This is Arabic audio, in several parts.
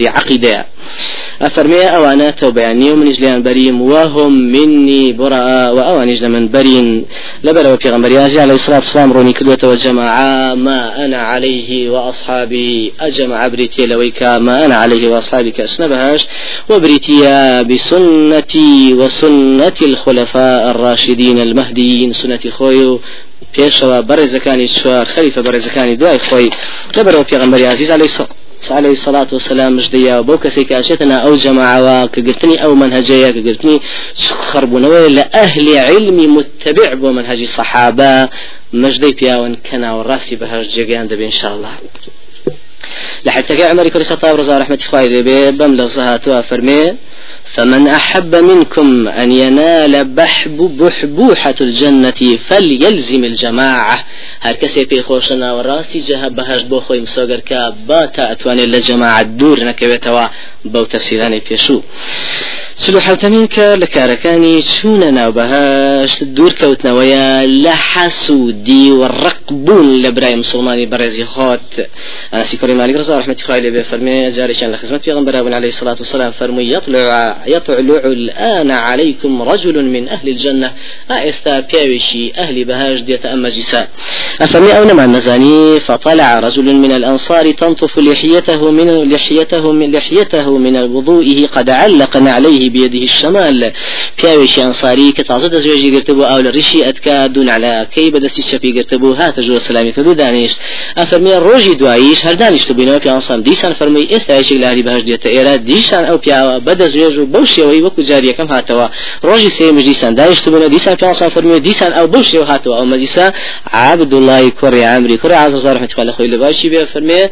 عقيدة. أفرمي أوانا توبياني ومن إجليان بريم وهم مني براء وأوانيج من برين لبرا وفي غنبري عليه الصلاة والسلام روني كدوة وجماعة ما أنا عليه وأصحابي. أجمع بريتي لويكا ما أنا عليه وأصحابي كأسنبهاش وبريتيا بسنتي وسنة الخلفاء الراشدين المهديين. سنة خويو پێشەوە بەڕێزەکانی چوار خەریفە بەڕێزەکانی دوای خۆی لەبەرەوە پێغمبەری عزیز عليه عليه الصلاة والسلام مجديا بو كسي كاشتنا أو جماعة كقرتني أو منهجية كقرتني خربونوي لأهل علم متبع بو منهج الصحابة مجدي بياون كنا والراسي بهاج جيجان دبي إن شاء الله لحتى عمر كل خطاب رضا رحمة الله بم لفظها فرمي فمن أحب منكم أن ينال بحب بحبوحة الجنة فليلزم الجماعة. هر كسي في خوشنا وراسي جهة بهاش بو خوي مسوغر كا باتا أتواني لجماعة دور نكويتوا بو تفسيراني بيشو سلو حوتمين كار لكاركاني چون ناو بهاش دور كوتنويا لحسودي والرقبون لبراي مسلماني برزي خوت أنا سيكوري مالك رضا رحمة الله عليه فرمي جاري شان لخزمة في غنبر عليه الصلاة والسلام فرمي يطلع يطلع الآن عليكم رجل من أهل الجنة. أستا بيوشي أهل بهاج ديت أما جساء أفمي أو نما النزاني فطلع رجل من الأنصار تنطف لحيته من لحيته من لحيته من وضوئه قد علق عليه بيده الشمال. بيوشي أنصاري كتعزد زوجي قرتبو أو لرشي أتكا دون على كي بدستي الشفي قرتبو هات جو السلامي كدو دانيش أفرمي روجي دوايش هر دانيش تبينو في أنصام ديسان فرمي استعيشي لأهل بهاج ديت إيرا ديسان أو بيا بدا زوجو بەو شێوەی وەکو جاریەکەم هاتەوە ڕۆژی سێمش دیسان دایشت بوون دیسان پێ فەرمی دیسان ئەو بەو شێو هاتەوە ئەو مەجیسا عبد الله کوڕی عمری کوڕی عزازار رحمة الله خۆی لە باشی بێ فەرمێ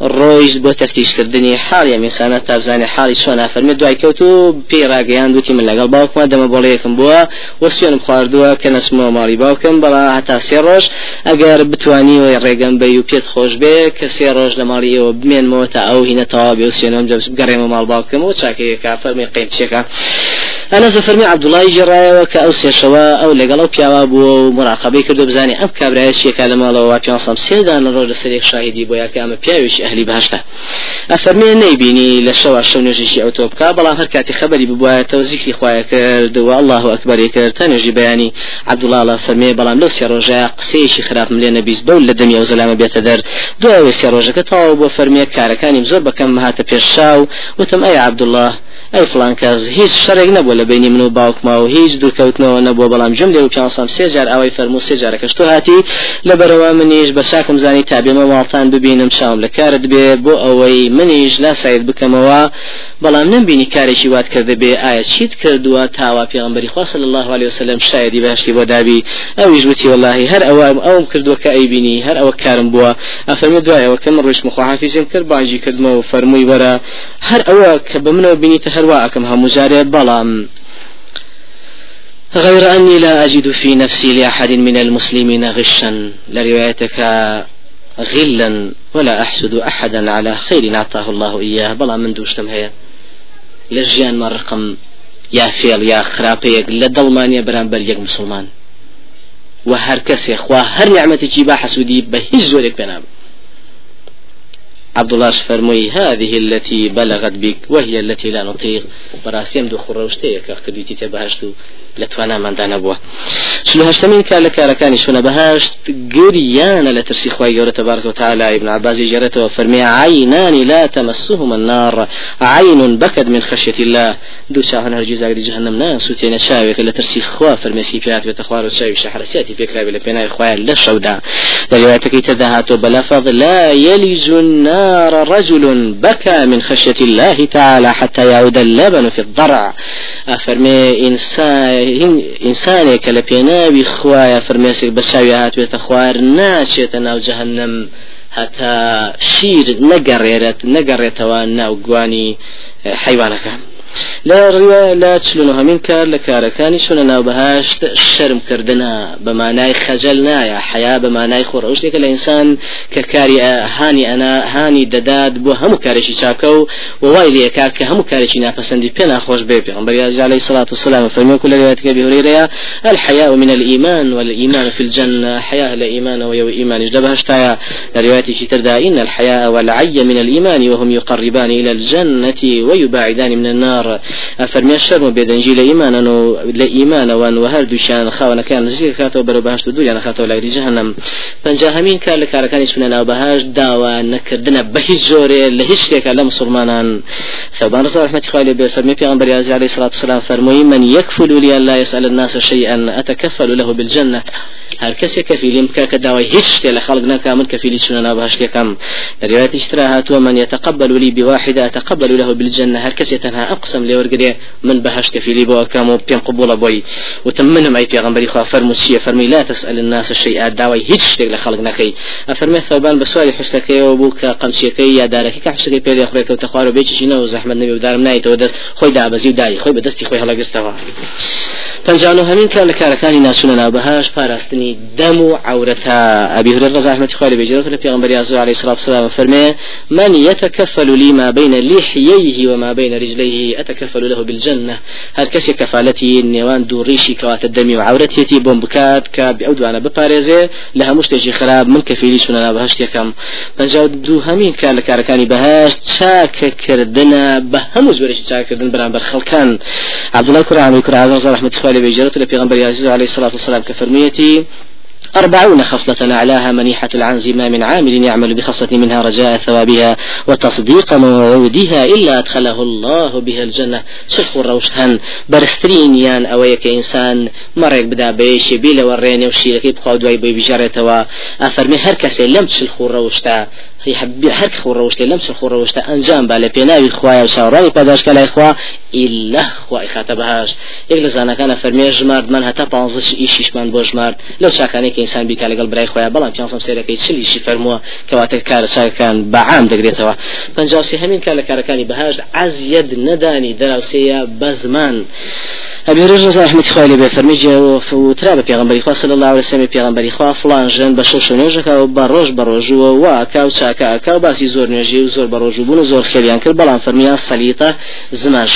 ڕۆیش بۆ تەفتیشکردنی حاڵی ئەمیسانە تابزانانی حاڵی چۆنا فەرمی دوای کەوت و دوتی من لەگەڵ باوکمە دەمە بۆڵەیەکم بووە. وەسوێنم خواردووە کە نەسمەوە ماڵی باوکم بەڵا هەتا سێ ڕۆژ. ئەگەر بتوانیەوەی ڕێگەم بە و پێت خۆش بێ کە سێ ڕۆژ لە ماڵیەوە بمێنمەوە تا ئەو هینە بێ وسێنم گەڕێمە ماڵ باوکم و چاکەیەکە فەرمی قیمچێکە أنا زفرمي عبد الله جرايا وكأو سيشوا أو لقلو بياوا بو مراقبة كردو بزاني أم كابرايش يكالما لو واكيان صم سيدان الرجل سريك شاهدي بو ياكا أما بياوش أهلي بهشتا أفرمي نيبيني لشوا شو نجيشي أو توبكا بلا هر كاتي خبري ببوايا توزيكي خوايا كرد والله أكبر كرد تنجي بياني عبد الله الله فرمي بلام لو سيروجا قسيشي خراف ملينا بيز بول لدمي أو زلامة بيت در دو سيروجا كتاو بو فرمي كاركاني مزور بكم هاتا بيشاو وتم أي عبد الله ئەی فلان کەس هیچ شەرێک نەبوو لە بینی من و باوکماوە هیچ دوورکەوتنەوە نەبووە بەڵام جم لێ و پێسان سێجار ئەوەی فەرمو سێجارەکەش تۆ هاتی لە بەرەوە منیش بە چاکم زانی تابێمە ماڵتان ببینم شام لە کارت بێ بۆ ئەوەی منیش لا ساید بکەمەوە. بەڵام نمبینی کارێکی وات کرده بێ ئایا چیت کردووە؟ تاوا پێغمبەری خوا صلی الله عليه وسلم شایدی باشی بۆ دابی. ئەویش وتی والله هەر ئەوە ئەوم کردووە کە ئەیبینی هەر ئەوە کارم بووە. ئەفەرمێ دوایەوە کەم ڕۆژ مخواحافیزم کرد باجی کردمەوە و فەرمووی وەرە. هەر ئەوە کە بە منەوە بینیتە هەروە ئەکەم هەموو جارێ غير أني لا أجد في نفسي لأحد من المسلمين غشا. لروايتك غلا ولا أحسد أحدا على خير أعطاه الله إياه. بلا من دوشتم هي. لجيان ما رقم. يا فيل يا لە دڵمانە بەرامبەر یەک مسلمان. و هەر کەسێ خوا هەر نعمەتێکی با حەسوودی بە هیچ زۆرێک پێنام عبد الله فرموي هذه التي بلغت بك وهي التي لا نطيق. براسيم دو خروشتيك كديتي تبهشتو لتوانا من شلو هشتمين كان لكاركاني شونا؟ بهاشت قريانا لترسي خواهي قولة تبارك وتعالى ابن عباس جرته وفرمي عينان لا تمسهما النار عين بكت من خشية الله. دو شاهن هرجيز اقري جهنم ناس وتينا شاوك لترسي خوا فرمي سيبيات بتخوار وشاوي شحرسياتي في كلابي لبناء خواهي لشودا لروايتك تذهات بلفظ لا يلج النار رجل بكى من خشية الله تعالى حتى يعود اللبن في الضرع. أفرمي إنسان ئینسانێک کە ناوی خوایە فرمێسێک بە چاوی هاتوێتە خوار ناچێتە ناو جەهنم. هەتا شیرت نەگەڕێرت نەگەڕێتەوە ناوگوانی حیوانەکان. لا روا لا تشلون همين كار لكاركاني سننا بهاشت شرم كردنا بمعنى خجلنا يا حياة بمعنى خروش ديك الإنسان ككاري هاني أنا هاني دداد بو همو كارشي شاكو ووايلي كاك همو كارشي نافسندي بينا خوش بي بيغمبر عليه الصلاة والسلام فرمي كل رواية أبي هريرة الحياء من الإيمان والإيمان في الجنة. حياء الإيمان ويو إيمان. جدبهشتايا رواية شتر إن الحياء والعي من الإيمان وهم يقربان إلى الجنة ويباعدان من النار. فرمي الشرم بيدنجي لإيمان لإيمان وأن وهر دوشان خاونا كان نزيك كاتو برو بهشت دور يعني خاتو لغري جهنم. فنجا همين كار لكاركاني سننا وبهاش داوا نكردنا بهي زوري لهيش ليك لمسلمانان. ثوبان رضا رحمة خالي بفرمي بيغمبر عليه الصلاة والسلام فرمي من يكفل لي لا يسأل الناس شيئا أتكفل له بالجنة. هر کسی کفیلیم که کداوی هیچ تل خلق نکامل کفیلی شننا بهش لكم رواية اشتراها ومن يتقبل لي بواحدة أتقبل له بالجنة. هر كسي تنها أقسم لي ورقدي من بهش كفيلي بو كامو بين قبول بوي وتمنهم أي بيغمبري خوا فرمو الشيء فرمي لا تسأل الناس الشيء داوي هيج شتك لخلق نكي أفرمي ثوبان بسوالي حشتكي وبوك قمشيكي يا داركي كحشتكي بيدي أخريك وتخوارو بيجي شنو زحمة نبي ودارم نايت ودس خوي دابزي وداري خوي بدستي خوي هلا قستوا پنجانو همین کار لکارەکانی ناسونەنا بەهاش پاراستنی دەم و عورەتا ئەبی هريرة رضي الله عنه بجرة لبيغمبر عليه الصلاة والسلام فرمي من يتكفل لي ما بين لحييه وما بين رجليه أتكفل له بالجنة. هل كسي كفالتي نيوان دوريشي كوات الدمي وعورتي بوم بكات كاب أو دوانا بباريزي لها مشتجي خراب من كفيلي سننا بهاش يكم. فنجاو دو همين كان لكاركاني بهاش تشاك كردنا بهموز ورش تشاك كردن بران برخلكان عبد الله كرعان كرعان رحمة الله عليه بجرة لبيغمبر عليه الصلاة والسلام كفرميتي. أربعون خصلة أعلاها منيحة العنز ما من عامل يعمل بخصلة منها رجاء ثوابها وتصديق موعودها إلا أدخله الله بها الجنة. شرخ الروشهن. برسترين يان أويك إنسان. مرق بدا بيش بيلا وريني وشيلك يبقى دواي بي بجارته أفرمي هر كسي لم تشلخ الروشتا. هي حبي هر خوروشته لمس خوروشته انجام بالا پێناوی خوای و چاوەڕانی پاداش کە لای خوا إلا خوای خاتە بەهاش یەک لە زانەکانە فەرمێ ژمارد من هەتا پانزش ئیشیشمان بۆ ژمارد لەو چاکانەی کە ئینسان بیکا لەگەڵ برای خۆیان بەڵام پێنجم سێرەکەی چلیشی فەرمووە کەواتە کارە چاکەکان بەعام دەگرێتەوە پنجاوسی هەمین کار لە کارەکانی بەهاش عزیەد نەدانی دەراوسەیە بە زمان أبي رجل رحمة خوالي بفرمي وترى بيغمبري خوا صلى الله عليه وسلم بيغمبري خوا فلان جن بشوش نوجك وبروج بروج وواكا وشاكا أكا وباسي زور نوجي وزور بروج وبون وزور خيريان كل بلان فرميان صليطة زمان.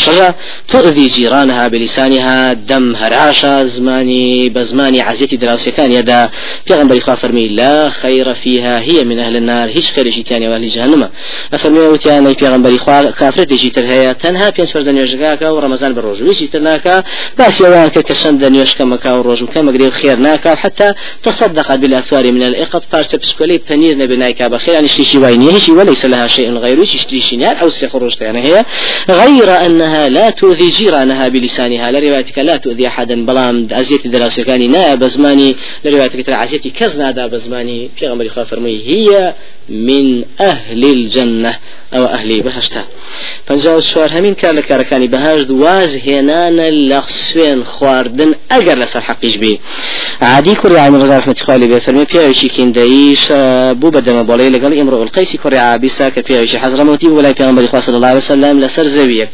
تؤذي جيرانها بلسانها دم هراشا زماني بزماني عزيتي دراوسي كان يدا. بيغمبري خوا فرمي لا خير فيها هي من أهل النار هيش خير جيتاني وأهل جهنم. أفرمي وتيانا بيغمبري خوا كافرة جيتر هي تنها بينس فرزن يوجكاكا ورمضان بروج ويجي تناكا باس يوان كشند نيوش كما كاو روج كما قريب خير ناكا حتى تصدق بالاثوار من الاقط فارس بسكولي بنير نبي نايكا بخير وين شيء وليس لها شيء غير شيء شيء أو سخروج يعني هي غير أنها لا تؤذي جيرانها بلسانها. لروايتك لا تؤذي أحدا. بلام ازيت دراسه كان نا بزماني. لروايتك ترى عزيتي كزنا دا بزماني. في غمر فرمي. هي من أهل الجنة أو أهل بهشتا. فنجاو سوار همين كار لكاركاني بهاش دواز هنانا لغسوين خواردن أجر لسر حقيش بي عادي كوري عامل رضا رحمة خالي بفرمي بيعيشي كين دايش بو بدما بولي لقال امرؤ القيسي كوري عابسا كبيعيشي حضرموتي ولا بيغمبر إخوة صلى الله عليه وسلم لسر زوية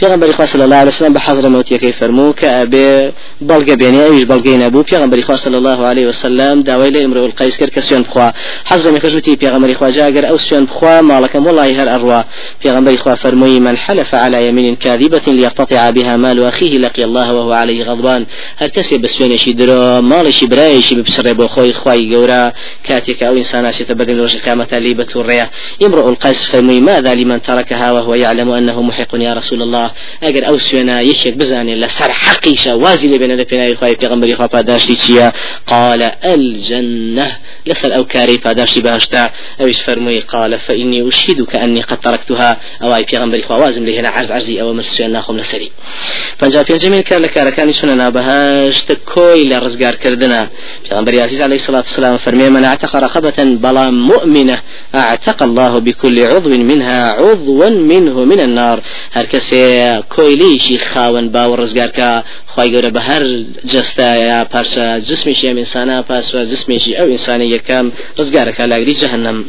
بيغمبر إخوة صلى الله عليه وسلم بحضرموتي كيف فرمو كأبي بلغ بيني أيش بلغين أبو بيغمبر إخوة صلى الله عليه وسلم داوي لامرؤ القيس كر كسيون بخوا. حضرمي كجوتي بيغمبر پیغمبری خوا جاگر أو سوين بخوا مالكم والله هر اروا پیغمبری خوا فرموي من حلف على يمين كاذبة ليقتطع بها مال أخيه لقي الله وهو عليه غضبان. هر كسي بسوين شي درو مال شي براي شي بسر بو خوي خوي غورا كاتك أو انسان سيتبدل وجه القيامة ليبة الريا امرؤ القيس فرموي ماذا لمن تركها وهو يعلم أنه محق يا رسول الله؟ اگر أو سوينا يشك بزاني لسر حقيشة وازي لبين لبين خوي پیغمبری خوا پاداشتی قال الجنة. لسر أو كاري پاداشتی باشتا اوش فرمي قال فإني أشهدك أني قد تركتها. أو أي في غنبري خوازم لهنا عرض عرضي أو مرسوين ناخم لسري. فجاء في جميل كان لك ركاني سننا بهاش تكوي لرزقار كردنا. في غنبري عزيز عليه الصلاة والسلام فرمي من أعتق رقبة بلا مؤمنة أعتق الله بكل عضو منها عضوا منه من النار. هر كسي كوي ليشي خاون باور رزقار كا خی گەورە بە هەر جستا یا پارچە جسمێکی ئەم ئینسانە پاسوە جسمێکی ئەو ئینسانی یەکەم ڕزگارەکە لاگری جەهنم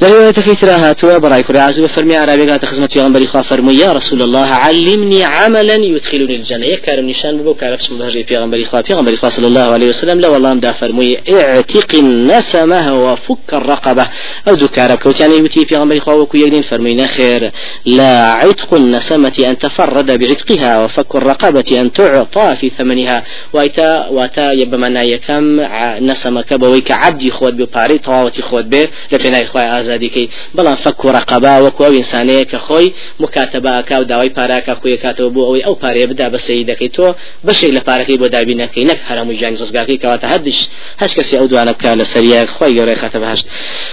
لرواية ترى هاتوا برأي كري عزب فرمي عربي قالت خزمة في غنبري فرمي يا رسول الله علمني عملا يدخلني الجنة. يكارم نشان ببو كارف اسم بهجي في غنبري خوا. في غنبري صلى الله عليه وسلم لا والله مدا فرمي اعتق النسمة وفك الرقبة. أو ذو كارب كوت يعني يوتي في غنبري خوا وكو يقدين فرمي نخير. لا عتق النسمة أن تفرد بعتقها وفك الرقبة أن تعطى في ثمنها. وايتا واتا يبما يكم نسمة كبويك عبدي خود بباري طاوتي خود به لبنا إخوة ئازادیکەی بەڵام فەک و ڕقەبا وەکو ئەو ئینسانەیە کە خۆی مکاتەباکە و داوای پاراکە خۆی کاتەوە بۆ ئەوەی ئەو پارەیە بدا بەسەی دەکەی. تۆ بەشێک لە پارەکەی بۆ دابینەکەی نەک هەرموو ژیان ڕزگاکەی کەواتە. هەردش هەش کەسی ئەو دوانە بکە لە سەریاک. خۆی گەورەی خاتە بەهشت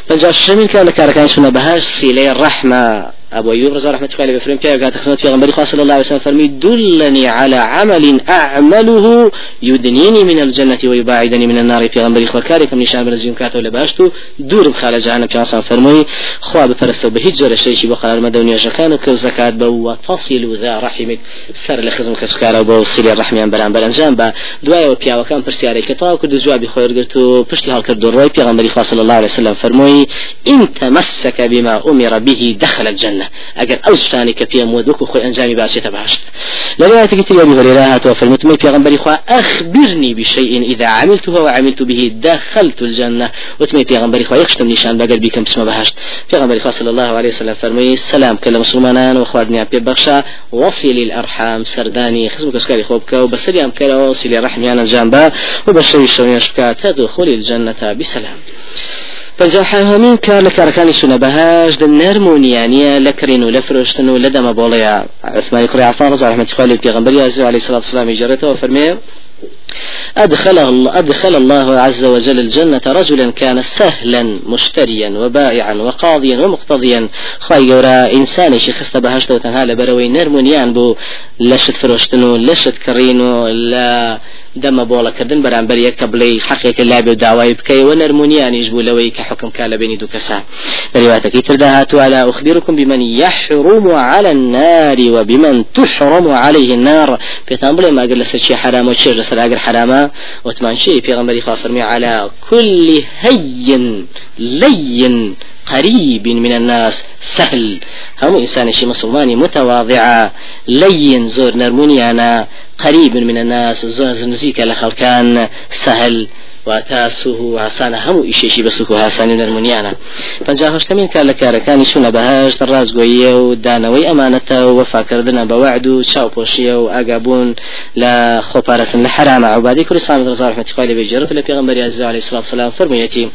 پنج شەمین کە لە کارەکان سونە بەهشت سیلەی ڕەحمە. أبو أيوب رضي الله عنه بفرم كيف قالت خصمت في غنبري صلى الله عليه وسلم دلني على عمل أعمله يدنيني من الجنة ويباعدني من النار. في غنبري خواكاري من نشان برزيون كاتو لباشتو دور بخال جهنم في عصام فرمي خوا بفرستو بهجر الشيء بقرار مدوني جكان كو زكاة بو وتصل ذا رحمك. سر لخزم كسكارا بو سيلي الرحمن بلان بلان جنبا دوايا وبيا وكان برسياري كتاو كدو جوابي خوير قلتو پشتي هالكر دروي في غنبري صلى الله عليه وسلم فرمي إن تمسك بما أمر به دخل الجنة. الجنة. أجر أو شتاني كفي مودك وخوي أنجامي باشية باشت لرواية كتير أبي هريرة هاتوا في المتمي في غنبري أخبرني بشيء إذا عملته وعملت به دخلت الجنة. وتمي في غنبري خوا يخشتم نشان بقر بكم اسمه بهشت. في غنبري صلى الله عليه وسلم فرمي السلام كل مسلمان وأخواتني أبي بخشا وصل الأرحام سرداني خزمك اسكاري خوبك وبسري أمكر وصل الرحم أنا جنبا وبشري الشوية شبكا تدخل الجنة بسلام. فجاحها كان لكاركاني سنة بهاش دن نرمونيانية لكرين ولفرشتن ولدم بوليا. عثمان كري عفان رضا رحمة الله في غنبري عليه الصلاة والسلام جرته وفرميه. أدخل الله, أدخل الله عز وجل الجنة رجلا كان سهلا مشتريا وبائعا وقاضيا ومقتضيا. جورا إنسان شخص بهشت وتنهال بروي نرمونيان بو. لشت فروشتنو لشت كرينو لا دەمە بۆڵەکردن بەرامبەر یەکە بڵێ حقێکە لابێ داوای بکەی و نەرمونیانیش بوو لەوەی کە حکم کا لە بینی دوو کەسا. لەریواتەکەی تردا هاتووە لا أخبركم بمن يحرم على النار وبمن تحرم عليه النار. پێتان بڵێ ماگەر لەسەر چی حرام و چێژ لەسەر ئاگەر حرامە؟ وتمان شي پێغەمبەری خوا فەرمی على كل هين لين قريب من الناس سهل. هم إنسان شي مسلماني متواضعة لين زور نرموني أنا قريب من الناس زور نزيك لخلقان. سهل. وتاسوه هاسانە هەموو ئیشێشی بە سوک و هاسانی نەرمونیانە پنجاهشتمین کار لە کارەکانی شوونە بەهشت ڕازگۆیە و دانەوەی ئەمانەتە و وەفاکردنە بە وعد و چاوپۆشیە و ئاگابوون لە خۆپارەسن لە حرامە عوبادی کوردستان ڕزار رحمەتی خوای لە بێجرت لە پێغمبەری الصلاة والسلام. فرموویەتی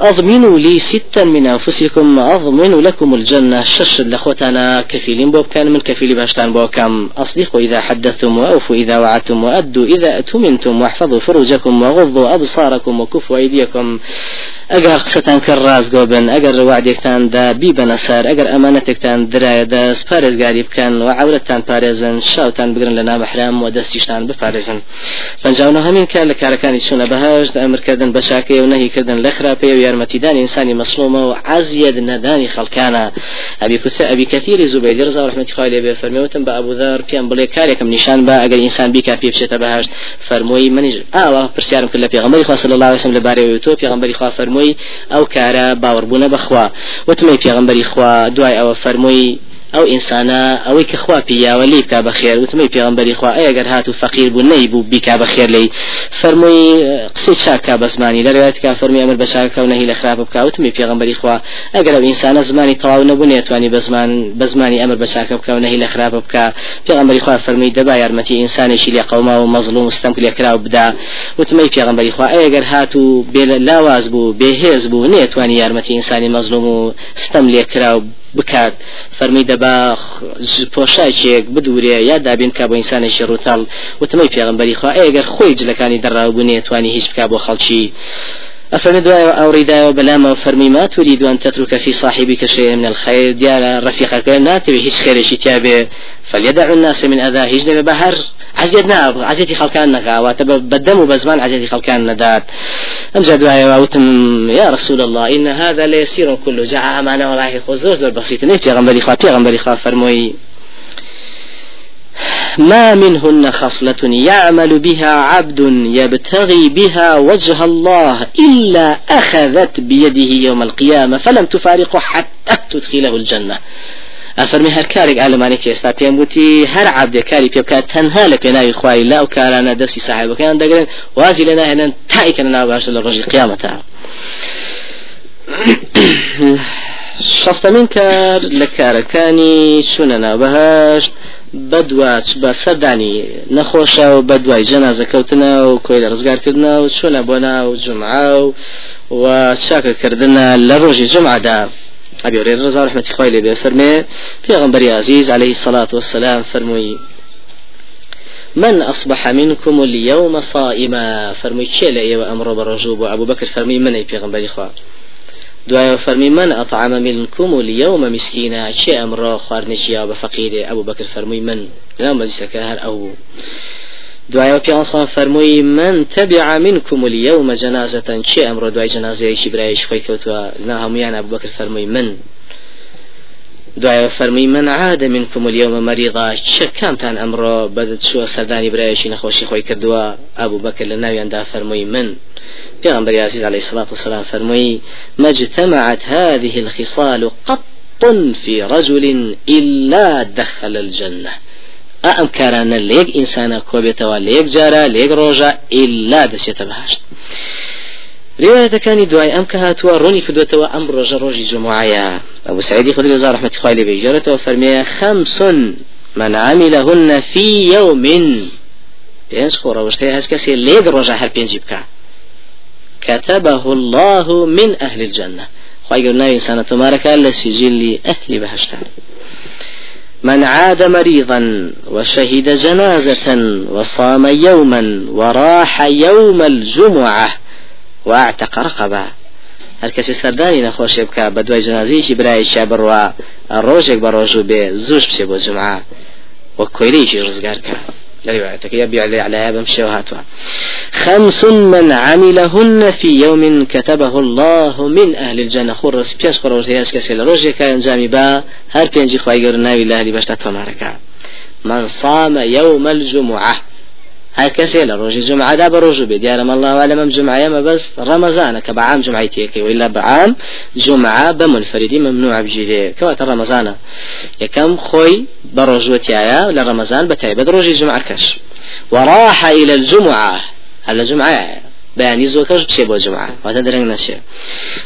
أضمنوا لي ستا من أنفسكم أضمن لكم الجنة. شش لخوتنا كفيلين بوب. كان من كفيل باشتان بوكم أصدقوا إذا حدثتم وأوفوا إذا وعدتم وأدوا إذا اؤتمنتم واحفظوا فروجكم وغضوا أبصاركم وكفوا أيديكم. ئەگەر قسەتان کرد ڕازگۆ بن ئەگەر ڕوادێکتان دا بی بەنە سەر ئەگەر ئەمانەتێکتان درایە دەست پارێزگاری بکەن و عورەتتان پارێزن شاوتان بگرن لە نامەحرام و دەستیشتان بپارێزن. پنجاونە هەمین کار لە کارەکانی چوونە بەهشت ئەمرکردن بە شاکەی و نەهیکردن لە خراپەیە و یارمەتیدانی ئینسانی مەسلومە و عزیەد نەدانی خەڵکانە. ئەبی کوتە ئەبی کەثیری زوبەیدی ڕزا ڕحمەتی خوای لێ بێ فەرمێوتم بە ئەبوذار پێم بڵێ کارێکم نیشان بە ئەگەر ئینسان بیکا پێ بچێتە بەهشت. فەرمووی منیش ئاوا پرسیارم کرد لە پێغەمبەری خوا صلی الله علیه وسلم لەبارەوەی تۆ پێغەمبەری خوا فەرمووی ئەو کارە باوەڕبوونە بەخوا وتمەی پێغمبەری خوا دوای ئەوە فەرمووی ئەو ئینسانە ئەوەی کە خوا پیاوە لی بکا بەخێر وتمەی پێغمبەری خوا ئەگەر هات و فەقیر بوو نەی بوو بیکا بەخێر لی فەرمووی قسەی چاکا بە زمانی. لەروایەت کا فەرمی ئەمر بە چاکە و نەهی لە خراپ بکە وتمەی پێغمبەری خوا. ئەگەر ئەو ئینسانە زمانی تەواو نەبوو نێتوانی بە زمان بە زمانی ئەمر بە چاکە بکە و نەهی لە خراپ بکە. پێغمبەری خوا فەرمی دەبا یارمەتی ئینسانێکی لێ قەوما و مەظلوم وستەم لێ کرا و بدا. وتمەی پێغمبەری خوا ئەگەر هات و بێ لاواز بوو بێهێز بوو نێتوانی یارمەتی ئینسانی مەظلوم و ستەم لێ کرا و بکات. فەرمی دەبا پۆشایکێک بدورێ یا دابین کا بۆ ئینسانێکی ڕوتاڵ وتمەی پێغمبەری خوا. ئەگەر خۆی جلەکانی دەڕاوبوونێ توانی هیچ بک بۆ خەڵکی. دعاء أو رداء بلاما وفرمي ما تريد أن تترك في صاحبك شيئا من الخير ديال رفيقك لا تبي هيش خير شي تابع فليدع الناس من أذى هجن بهر عزيز ناب عزيزي خلقان نغا وتبدم بزمان عزيزي خلقان ندات أم جد وتم يا رسول الله إن هذا ليسير كله. جاء أمانة والله زور زور بسيط. نيت غنبري خوا غنبري خوا فرموي ما منهن خصلة يعمل بها عبد يبتغي بها وجه الله إلا أخذت بيده يوم القيامة فلم تفارقه حتى تدخله الجنة. ئەفەرمی هەر کارێک ئالمانێک ئێستا پێم گوتی هەر عبدێکاری پێ بکات تەنها لە پێناوی خوای لا و کارانە دەستی ساحبەکەیان دەگرن وازی لە ناهێنن تایکە ناو باشە لە ڕۆژی قیامەتە. شەستەمین کار لە کارەکانی چوونە ناوبەهشت بەدواچ بە سەردانی نەخۆشە و بە دوای جەنازەکەوتنە و کۆی لە ڕزگارکردنە و چوونە بۆ ناو جمعا و و چاکەکردنە لە ڕۆژی جمعدا أبي هريرة رضي رحمة خوالي به فرمي في غنبري عزيز عليه الصلاة والسلام فرمي من أصبح منكم اليوم صائما؟ فرمي كيلا إيوة أمر برجوب أبو بكر فرمي من أي غنبري خواه دعاء فرمي من أطعم منكم اليوم مسكينا؟ شيء أمر خوارنشيا بفقير أبو بكر فرمي من. لا مزيسك هر أو دعاء في أنصان فرمي من تبع منكم اليوم جنازة. شيء أمر دعاء جنازة شبرايش خويكوتوا نهم يعني أبو بكر فرمي من. دعاء فرمي من عاد منكم اليوم مريضا شكامتان أمر بدت شو سرداني برايشي نخوشي خوي كردوا أبو بكر لناوي عند فرمي من. پیغمبر عزيز عليه الصلاة والسلام فرمي ما اجتمعت هذه الخصال قط في رجل إلا دخل الجنة. ئەم کارانە لە یەک ئینسانە کۆبێتەوە لە یەک جارە لە یەک ڕۆژە ئللا دەچێتە بەهاش روايتەکانی دوای ئەم کە هاتووە ڕوونی کردوێتەوە ئەم ڕۆژە ڕۆژی جمعایە ئەبو سعيدي خدري زار رحمة الله عليه بيجرته وفرمي خمس من عملهن في يوم. پێنج خۆڕە وشتەیە هەست کەسێ لێک ڕۆژە هەر پێنجی بکە كتبه الله من أهل الجنة. خواهي قلنا إنسان تمارك لسجل أهل بهشتان. من عاد مريضا وشهد جنازة وصام يوما وراح يوم الجمعة واعتق رقبة. هەر کەسی سەردانی نەخۆشی بکە بە دوای جنازیشی برایشا بڕوا ڕۆژێک بە ڕۆژوو بێ زوش بچێ بۆ جمعە وە کۆیلەیەکی ڕزگار کە. بمشي وهاتوا. خمس من عملهن في يوم كتبه الله من أهل الجنة. خرس بيش قرور تياش كسي روجي كان با. هر بينجي خواهي ناوي الله لبشتت فماركا من صام يوم الجمعة. هاي كسي لروجي جمعة دا بروجو بي ديارم الله أعلم جمعة ما بس رمضان كبعام جمعة تيكي وإلا بعام جمعة بمنفردي ممنوع بجيري. كوات رمضان. يكم خوي بروجو تيايا لرمضان بتاي بدروجي جمعة كش وراح إلى الجمعة. هلا جمعة بياني زوكش بشي بو جمعة. وتدرن نشي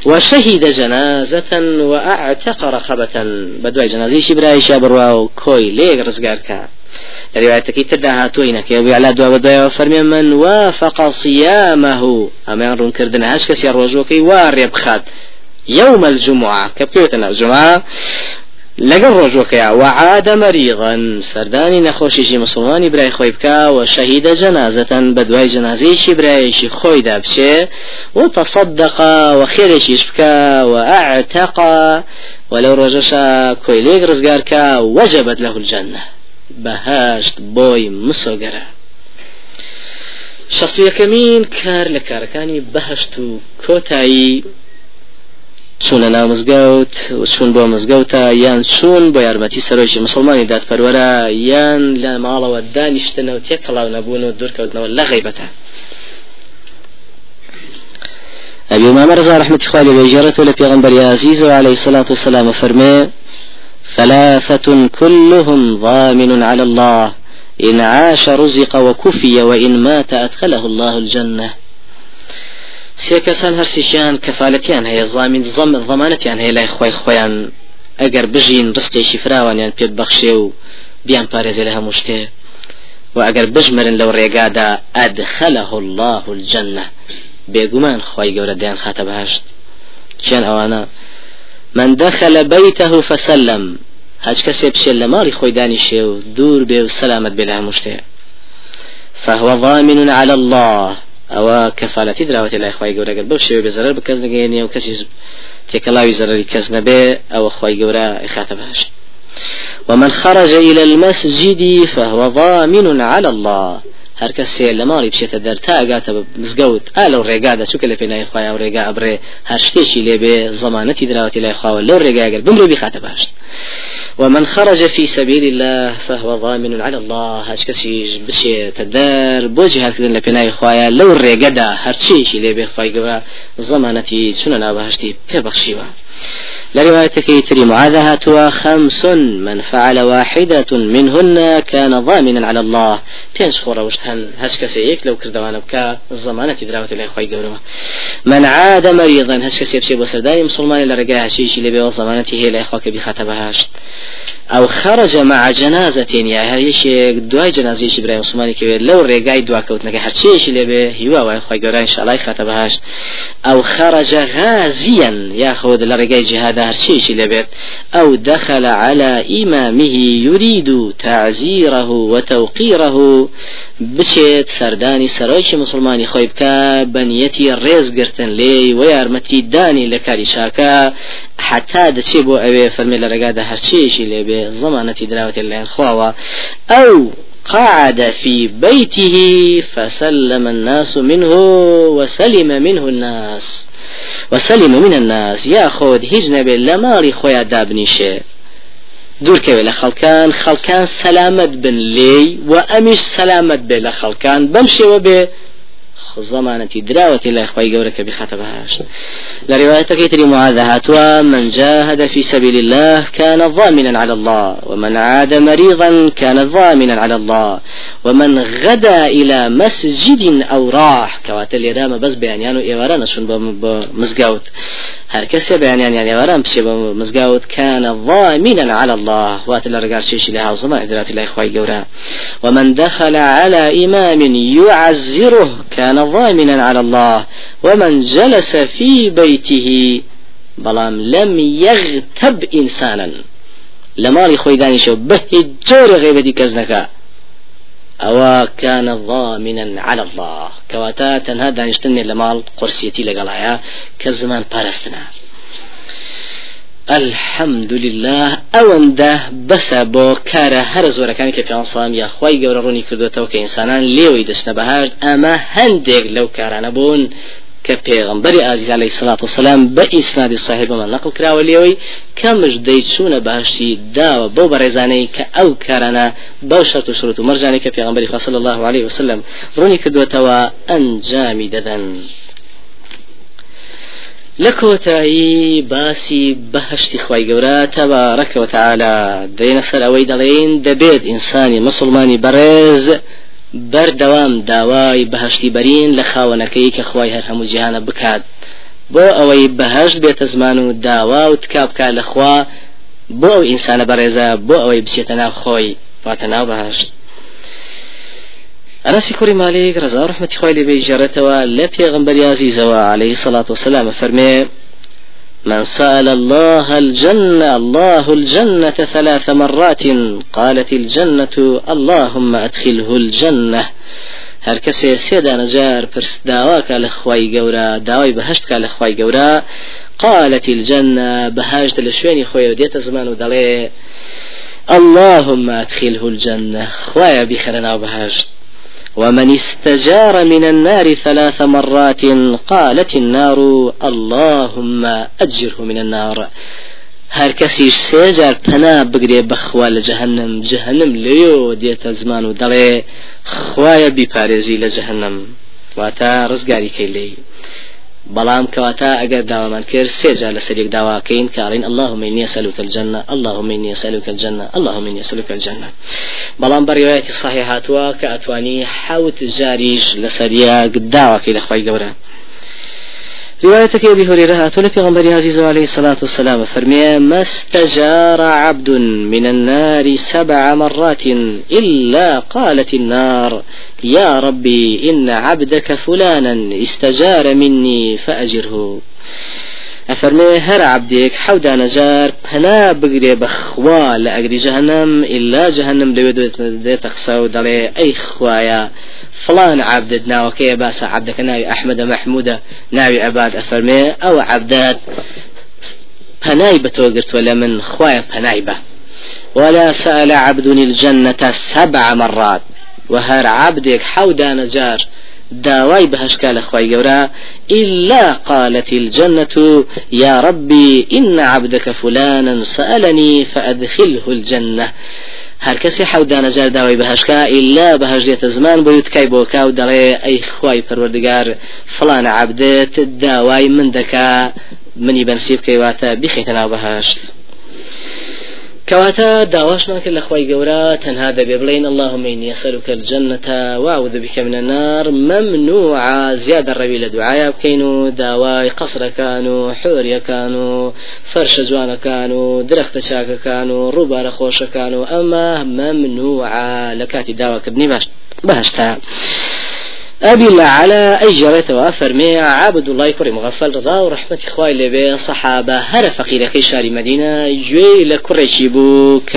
وشهد جنازة وأعتق رقبة. بدوي جنازي شبراي شابروا وكوي ليك رزقار كان روايتك تردا هاتوينك يا على دوا بدايا فرمي من وافق صيامه. أما يرون كردنا هاش كسي الرجوكي واريب خاد يوم الجمعة. كبكيوتنا الجمعة؟ لەگەڵ ڕۆژۆکەیە وعاد مريضا. سەردانی نەخۆشیشی مسلمانی برای خۆی بکە و شەهیدە جەنازەتەن بە دوای جەنازەیەشی برایشی خۆیدا بچێ و تصدق و خێرێکیش بکە و ئەعتق ولو ڕۆژەشە کۆیلێک ڕزگارکە وەجبت له الجنة. بەهاشت بۆی مسۆگەرە. شەستویەکەمین کار لە کارەکانی بەهشت و کۆتایی. چونە ناو مزگەوت چون بۆ مزگەوتە یان چون بۆ یارمەتی سەرۆژی مسلمانی دادپەروەرە یان لە ماڵەوە دانیشتنەوە تێک کەڵاو نەبوون و دوورکەوتنەوە لە غیبەتە. أبي أمامة رضا رحمة إخواني بيجرته لبيغنبر عزيز عليه الصلاة والسلام فرمي ثلاثة كلهم ضامن على الله. إن عاش رزق وكفي وإن مات أدخله الله الجنة. سێکەسان هەرسیشیان کەفاەتیان هەیە زامین زەم ضمانەتیان هەیە لای خۆی خۆیان ئەگەر بژین ڕستێکی فراوانیان پێت بەخشێ و بیان پارێزێ لە هەموو شتێ و ئەگەر بژمرن لەو ڕێگادا ئەدخەله الله الجنة. بێگومان خی گەورە دەیان خاتە بەهشت چیان ئەوانە من دخل بيته فسلم. هاج بشيل لمالي خوي داني شيو دور بيو سلامت بلا مشتي فهو ضامن على الله. أو كفالة دراوة الله خوي قورا قد بوشي بزرر بكز نگيني أو كسي تكلاوي زرر كز نبي أو خوي قورا اخاتبهاش ومن خرج إلى المسجد فهو ضامن على الله. هەر کەسێ لە ماڵی بچێتە دەر تا ئەگاتە مزگەوت ئا لەو ڕێگادا چووکە لە پێنای خخوای و ڕێگا ئەبرێ هەر شتێکی لێبێ زمانەتی دراوەتی لای خواوە لەو ڕێگاگەر بمرۆ بیخاتە باشت. ومن خرج في سبيل الله فهو ضامن على الله. هاش كسي بشي تدار بوجه هكذا لبناي خوايا لو ريقدا هرشيشي لي بخواي قبرا زمانتي سننا بهشتي ببخشيوا لروايتك تري معاذ خمس من فعل واحدة منهن كان ضامنا على الله. بينش خورا وشتهن هش كسيك لو كردوانا بكا الزمانة دراوة الله خوي قبرما من عاد مريضا هش كسي بشي بسرداني مسلمان لرقاها شيشي لبي وزمانته هي لا يخوك بخاتبهاش أو خرج مع جنازة يا هريش دواي جنازة شي براي مسلماني كبير لو رجاي دوا كوتنا هرشيش لبه هوا واي خوي قرا إن شاء الله خاتبهاش أو خرج غازيا ياخذ لرجاي جهاد هرشيش لبه. أو دخل على إمامه يريد تعزيره وتوقيره بچێت سەردانی سەرۆکی مسلمانی خۆی بکە بەنیەتی ڕێزگرتن لێ و یارمەتی دانی لە کاری دەچێ بۆ ئەوێ فەرمێ لە ڕێگادا هەرچێشی لێبێ زمانەتی دراوەتی لەیان خواوە ئەو قعد في بيته فسلم الناس منه وسلم منه الناس. وسلم من الناس. يا خود هیچ نبي لمالي خويا دابنيشه دوورکەوێ لە خەڵکان خەڵکان سەلامت بن لێی و ئەمیش سەلامت بێ شێوە بێ زمانتي دراوتي لا إخوي جورك بخطب هاش لروايتك تري معاذ هاتوا من جاهد في سبيل الله كان ضامنا على الله ومن عاد مريضا كان ضامنا على الله ومن غدا إلى مسجد أو راح. كواتل يرام بس بيانيانو إيوارا شون بمزقاوت هر کسی بیانیان يعني ورم بشي بمزقاوت كان ضامنا على الله واتل رقار شيش لها زمان إدرات الله إخوي جورا ومن دخل على إمام يعزره كان ضامنا على الله ومن جلس في بيته بلام لم يغتب إنسانا. لمالي خوي داني شو به جور غيبتي كزنكا أو كان ضامنا على الله. كواتا تنها دانشتني لمال قرسيتي لقلايا كزمان بارستنا الحمد لله ئەوەندە بەسە بۆ کارە هەر زۆرەکانی کە پێسان یاخوای گەورە ڕوونی کردوێتەوە کە ئینسانان لێوەی دەچنە بەهاش ئەمە هەندێک لەو کارانە بوون کە پێغمبەری ئازیز عليه الصلاة والسلام بە ئیسنادی صاحبمان نقل کراوە لێەوەی کەمش دەیچوونە باشی داوە بۆ بەڕێزانەی کە ئەو کارانە بەو شرط و شروط و مەرجانی کە پێغمبەری صلى الله عليه وسلم ڕوونی کردوێتەوە ئەنجامی دەدەن. لە کۆتایی باسی بەهشتی خی گەورە تەوا ڕکەوە تعالا دێنە سەر ئەوەی دەڵێن دەبێت ئینسانی مسلمانی بەڕێز بەردەوام داوای بەهشتی بەرین لە خاوەنەکەی کە خی هەر هەموو جیهانە بکات. بۆ ئەوەی بەهشت بێتە زمان و داوا و تکا بکات لەخوا بۆ ئەو ئینسانە بەڕێزە بۆ ئەوەی بچێتە ناو خۆی واتە ناو بەهشت. أنس كوري مالك رضا رحمة خوالي بيجرتوا لبي غنبر عزيزوا عليه الصلاة والسلام فرمي من سأل الله الجنة الله الجنة ثلاث مرات قالت الجنة اللهم أدخله الجنة. هر کەسێ سێدانە جار پرس داواکە لە خی گەورە داوای بەهشتکە لە خی گەورە قالت الجنة بهاجت لشويني خويا وديت زمان ودلي اللهم أدخله الجنة. خويا بخرنا وبهاجت ومن استجار من النار ثلاث مرات قالت النار اللهم أجره من النار. هر کەسیش سێجار پەنا بگرێ بەخوا لە جەهنم جەهنم لێو دێتە زمان و دەڵێ خوایە بیپارێزی لە جەهنم واتە ڕزگاری کەی بەڵام کەواتە ئەگەر داوامان کرد سێجا لە سەرێک داواکەین کارین اللهم إني أسألك الجنة اللهم إني أسألك الجنة اللهم إني أسألك الجنة. صحیح هاتووە کە ئەتوانی حوت جاریش لەسەریە داواکەی لەخوای گەورە روايتك أبي هريرة أتولى في عزيز عليه الصلاة والسلام فرمي ما استجار عبد من النار سبع مرات إلا قالت النار يا ربي إن عبدك فلانا استجار مني فأجره. أفرمي هر عبدك حودا نجار هنا بقري بخوا لأجري جهنم إلا جهنم لو دي تخسو دلي أي خوايا. فلان عبد ناوكي باسا عبدك ناوي أحمد محمودة ناوي أباد أفرمي أو عبدات. پنای بتوقرت ولا من خوايا پنای به ولا سأل عبد الجنة سبع مرات. وهر عبدك حودا نجار. داواي بهشكا لخواي جورا إلا قالت الجنة يا ربي إن عبدك فلانا سألني فأدخله الجنة. هر کەسی حەودانە جار داوای بەهشکا ئللا بەهژێتە زمان بۆ تکای بۆکا و دەڵێ ئەی خوای پەروەردگار فلانە عبدێت داوای من دەکا منی بەنسیب کەیواتە بخێتە ناو بەهشت كواتا داواش ناكل لخواي قورا تنها دبي بلين اللهم إني أسألك الجنة وأعوذ بك من النار. ممنوعة زيادة الربي لدعايا بكينو داواي قصر كانوا حوريا كانوا فرش جوانا كانوا درخت شاك كانوا ربا خوش كانوا أما ممنوعة لكاتي داوا كبني باش باشتا أبي الله على أي جريت وأفرمي عبد الله كري مغفل رضا ورحمة إخوائي لبي صحابة. هر فقير كي شاري مدينة جوي لكرشي بوك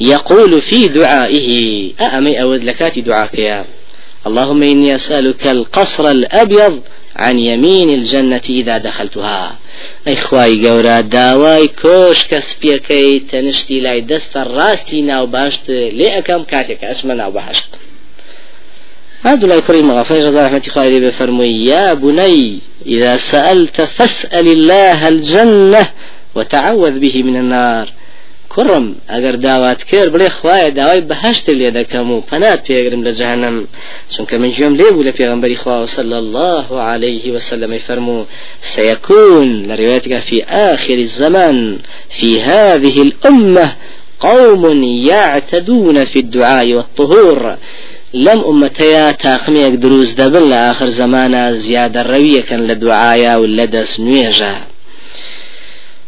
يقول في دعائه أأمي أود لكاتي دعاك يا. اللهم إني أسألك القصر الأبيض عن يمين الجنة إذا دخلتها. أي خواي قورا داواي كوش كسبيكي تنشتي لاي دست الراستي ناو باشت لأكم كاتك اسم ناو باشت. عبد الله الكريم غفير جزاه رحمة خير بفرمي يا بني إذا سألت فاسأل الله الجنة وتعوذ به من النار. كرم اگر داوات كير بلي خوايا داوای بهشت لێ دەکەم و پەنات پێگرم لە جهنم. چونکە من گوێم لێ بوو لە پێغمبەری خوا صلى الله عليه وسلم فرمو سيكون لروايتك في آخر الزمان في هذه الأمة قوم يعتدون في الدعاء والطهور. لم أمتيا تاقميك دروز دبل لآخر زمانا زيادة روية كان لدعايا ولدس نويجا.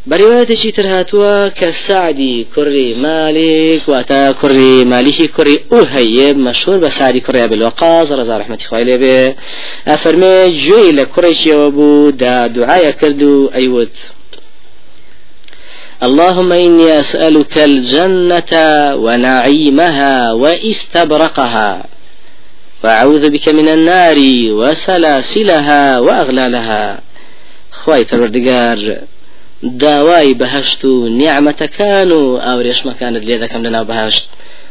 بروايتشي ترهاتوا كسعدي كري مالك واتا كري مالكي كري أهيب مشهور بسعدي كري بالوقاص رضا رحمة خوالي به أفرمي جوي لكريشي وابو دا دعايا كردو أيوت. اللهم إني أسألك الجنة ونعيمها واستبرقها. وأعوذ بك من النار وسلاسلها وأغلالها. خواي پروردگار داواي بهشت نعمة كانوا أو ريش مكان اللي ذكم لنا بهشت.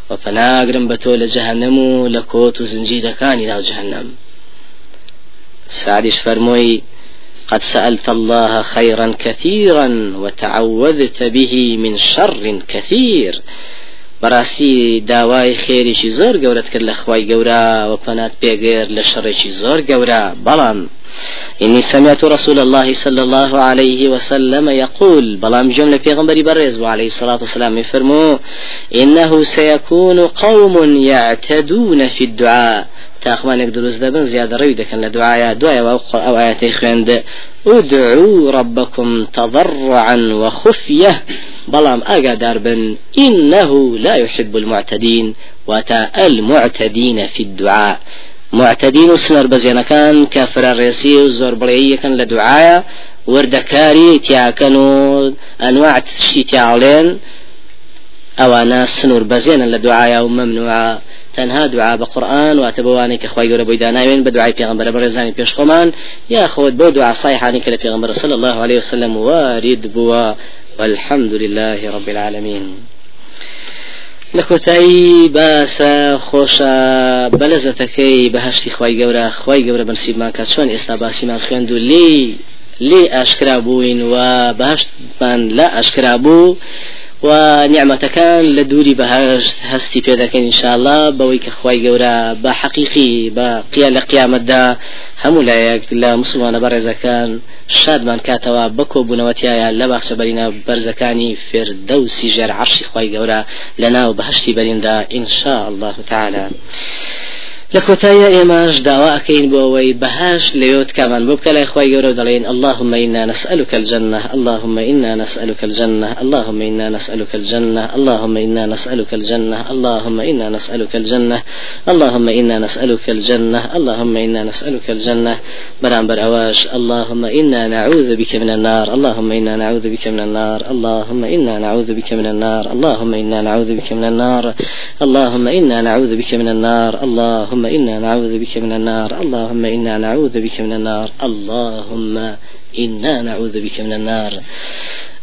وفناقرم بتول جهنم لكوت زنجير كان إلى جهنم. سعدش فرموي قد سألت الله خيرا كثيرا وتعوذت به من شر كثير بەڕاستی داوای خێریشی زۆر گەورەت کرد لە خی گەورە و پەنات پێگەر لە شەڕێکی زۆر گەورە. بەڵام إني سمعت رسول الله صلى الله عليه وسلم يقول بلام جملة في غنبري برز عليه الصلاة والسلام يفرمو إنه سيكون قوم يعتدون في الدعاء. تاخوانك دروز دبن زيادة رويدة كان لدعايا دعايا أو آياتي خويند ادعوا ربكم تضرعا وخفية. بلام أقدر بن إنه لا يحب المعتدين وتا المعتدين في الدعاء. معتدين سنر بزينا كان كافر الرئيسي وزور بلعية كان لدعايا وردكاري تياكنو أنواع تشتي تياولين. أوانا سنور بزينا لدعايا وممنوعة تەنها دوعا بە قورآن و تبوانی کە خخوای بۆی داناوێن بە دوعای پێغمبەر بەڕێزانی پێش خۆمان یا خۆت بۆ دوعا صایحانی کە الله عليه وسلم وارد بووە والحمد لله رب العالمين. لە کۆتایی باسە خۆشە بەلەزەتەکەی بەهشتی خی گەورە خی گەورە بنسیبمان کە چۆن ئێستا باسیمان خوێند و لی لێ ئاشکرا بووین و بەهشتمان لە ئاشکرا بوو و نیعممەتەکان لە دووری بەهشت هەستی پێ دەکەن انشاءله بەوەی کە خی گەورە بە حەقیقی بە قیا لە قیامەتدا هەموو لایەک لە مسلمانە بەڕێزەکان شادمان کاتەوە بەکۆ بوونەوەتیایە لە باخشە بەرینە بەرزەکانی فێردەوسی ژێر عشی خی گەورە لە ناو بەهشتی بەریندا ئینشاء الله تعالى لە کۆتاییە ئێمەش داوا ئەەکەین بۆ ئەوەی بەهاش لەوت کامان بۆ بکە لای خی اللهم إنا نسألك الجنة اللهم إنا نسألك الجنة اللهم إنا نسألك الجنة اللهم إنا نسألك الجنة اللهم إنا نسألك الجنة اللهم إنا نسألك الجنة اللهم إنا نسألك الجنة برام برأواش اللهم إنا نعوذ بك من النار اللهم إنا نعوذ بك من النار اللهم إنا نعوذ بك من النار اللهم إنا نعوذ بك من النار اللهم إنا نعوذ بك من النار اللهم اللهم إنا نعوذ بك من النار. اللهم إنا نعوذ بك من النار. اللهم إنا نعوذ بك من النار.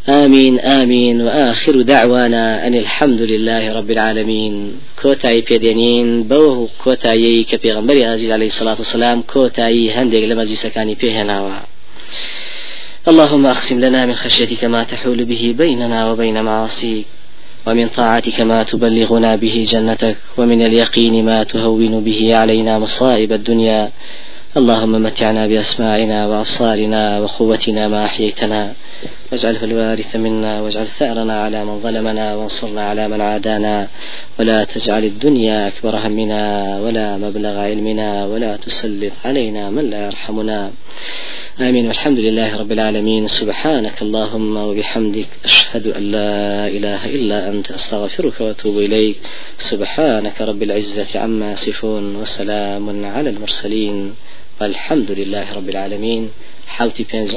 آمين آمين. وآخر دعوانا أن الحمد لله رب العالمين. کۆتایی پێ دێنین بەوە کۆتایی کە پێغەمبەری عەزیز عليه الصلاة والسلام کۆتایی هەندێک لە مەجلیسەکانی پێ هێنا اللهم أقسم لنا من خشيتك ما تحول به بيننا وبين معاصيك. ومن طاعتك ما تبلغنا به جنتك ومن اليقين ما تهون به علينا مصائب الدنيا. اللهم متعنا بأسماعنا وأبصارنا وقوتنا ما أحييتنا. واجعله الوارث منا واجعل ثأرنا على من ظلمنا وانصرنا على من عادانا. ولا تجعل الدنيا أكبر همنا ولا مبلغ علمنا ولا تسلط علينا من لا يرحمنا. آمين. والحمد لله رب العالمين. سبحانك اللهم وبحمدك أشهد أن لا إله إلا أنت أستغفرك وأتوب إليك. سبحانك رب العزة عما يصفون وسلام على المرسلين. والحمد لله رب العالمين. حوتي بينز